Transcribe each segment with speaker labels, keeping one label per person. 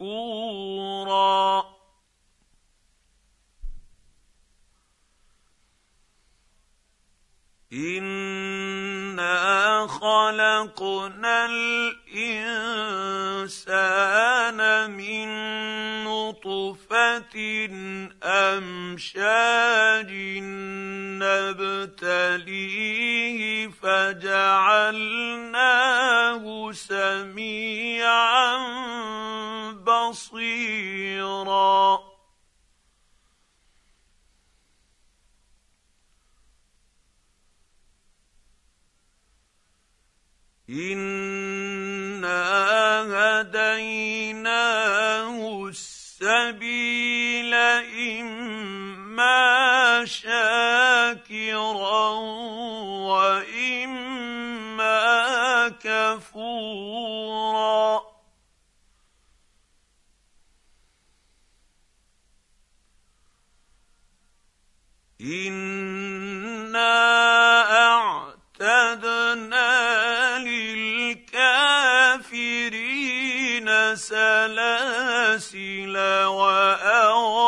Speaker 1: مذكورا. انا خلقنا الانسان من نطفة أَمْشَاجٍ نَبْتَلِيهِ فَجَعَلْنَاهُ سَمِيعًا بَصِيرًا. إِنَّ كفورا. انا اعتدنا للكافرين سلاسل واغلالا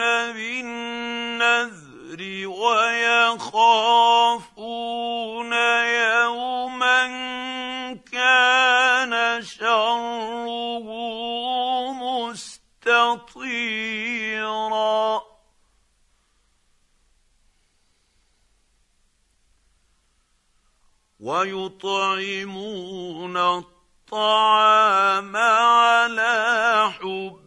Speaker 1: يوفون بالنذر ويخافون يوما كان شره مستطيرا. ويطعمون الطعام على حبه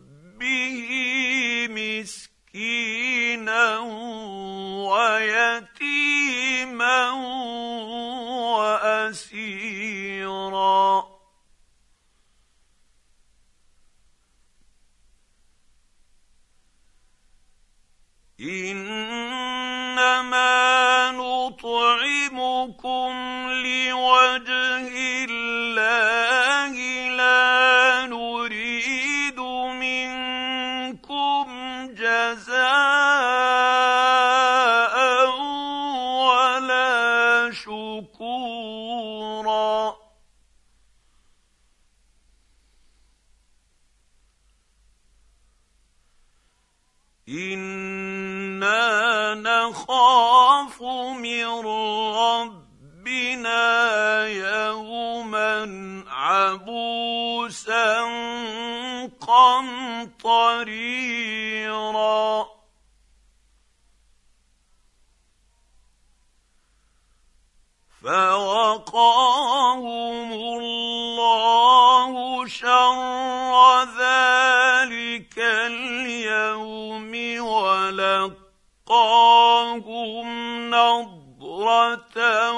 Speaker 1: إنما نطعمكم لوجه الله لا نريد منكم جزاء ولا شكورا. أنا نخاف من ربنا يوما عبوسا قمطريرا. فوقاهم الله شر ذلك اليوم ولقاهم بكره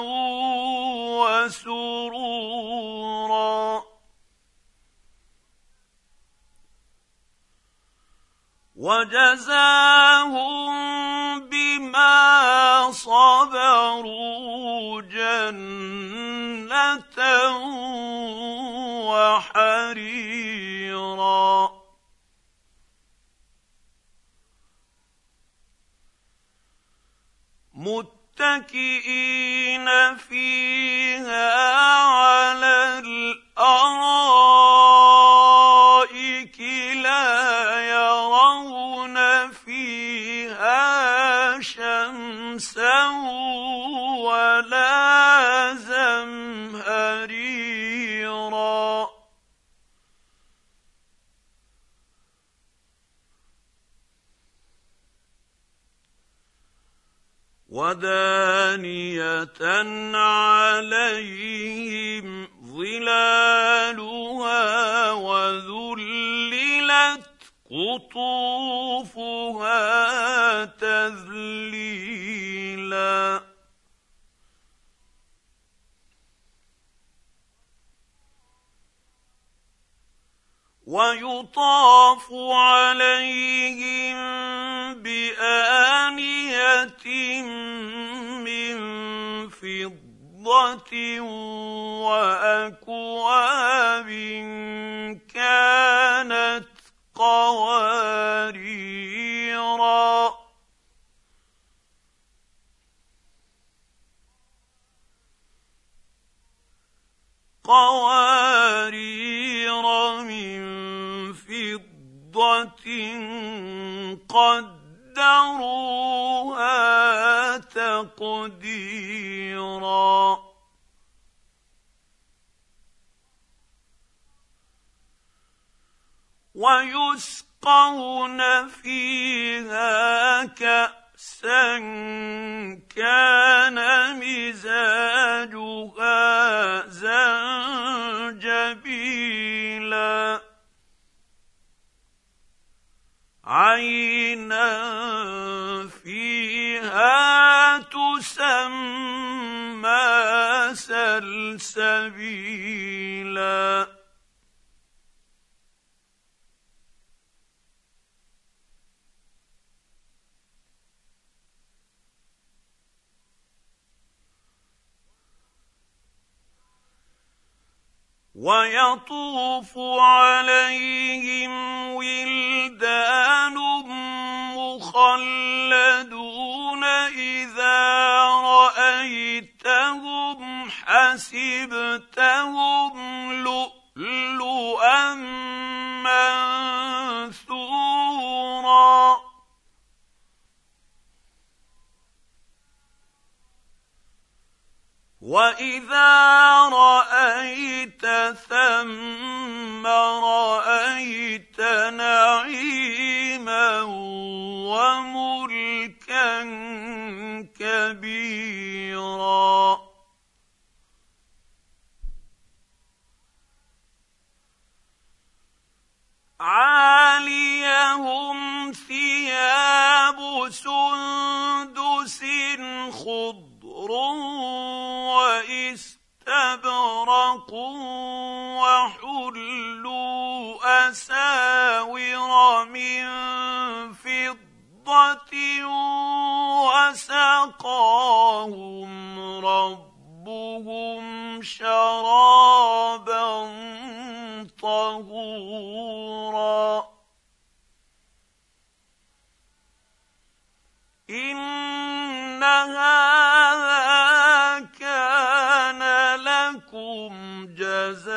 Speaker 1: وسرورا وجزاهم بما صبروا جنه وحريرا مت متكئين فيه. ودانيه عليهم ظلالها وذللت قطوفها تذليلا ويطاف عليهم بآنية من فضة وأكواب كانت قواريرا. قوارير قدروها تقديرا. ويسقون فيها كأسا كان مزاجها زنجبيلا. عينا فيها تسمى سلسبيلا. ويطوف عليهم ولدان ثم طهورا. ان هذا كان لكم جزاء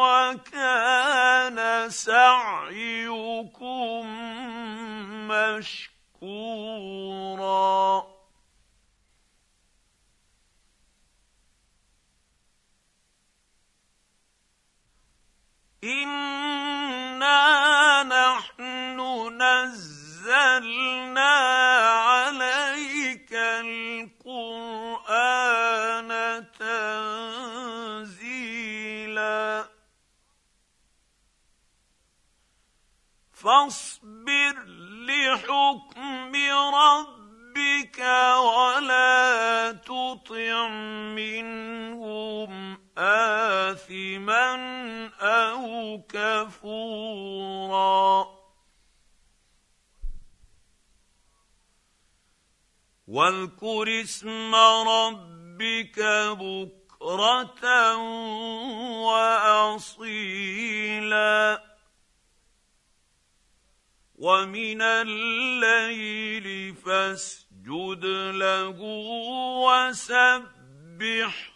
Speaker 1: وكان سعيكم مشكورا. انا نحن نزلنا عليك القران تنزيلا فاصبر لحكم ربك ولا تطع منهم آثما أو كفورا واذكر اسم ربك بكرة وأصيلا ومن الليل فاسجد له وسبحه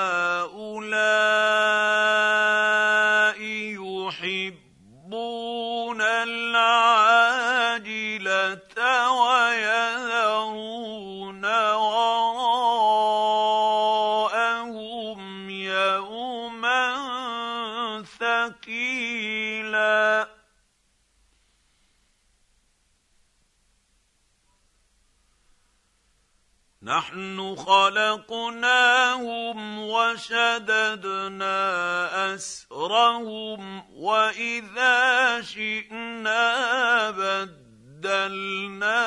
Speaker 1: يوما ثقيلا. نحن خلقناهم وشددنا أسرهم وإذا شئنا بدلنا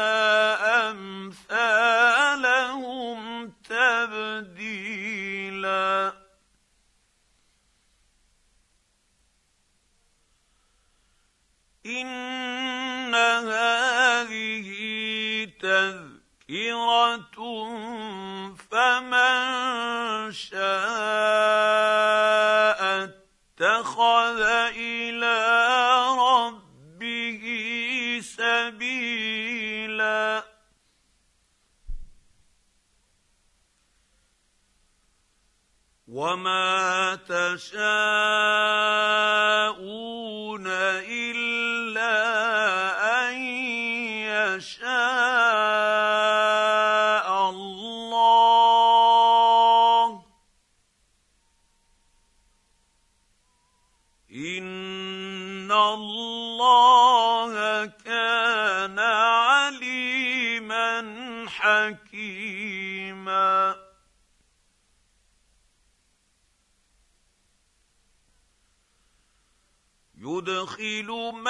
Speaker 1: اتخذ إلى ربه سبيلا. وما تشاءون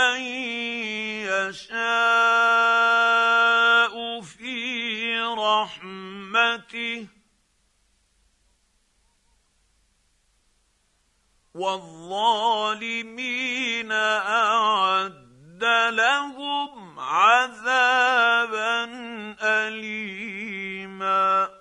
Speaker 1: من يشاء في رحمته. والظالمين أعد لهم عذابا اليما.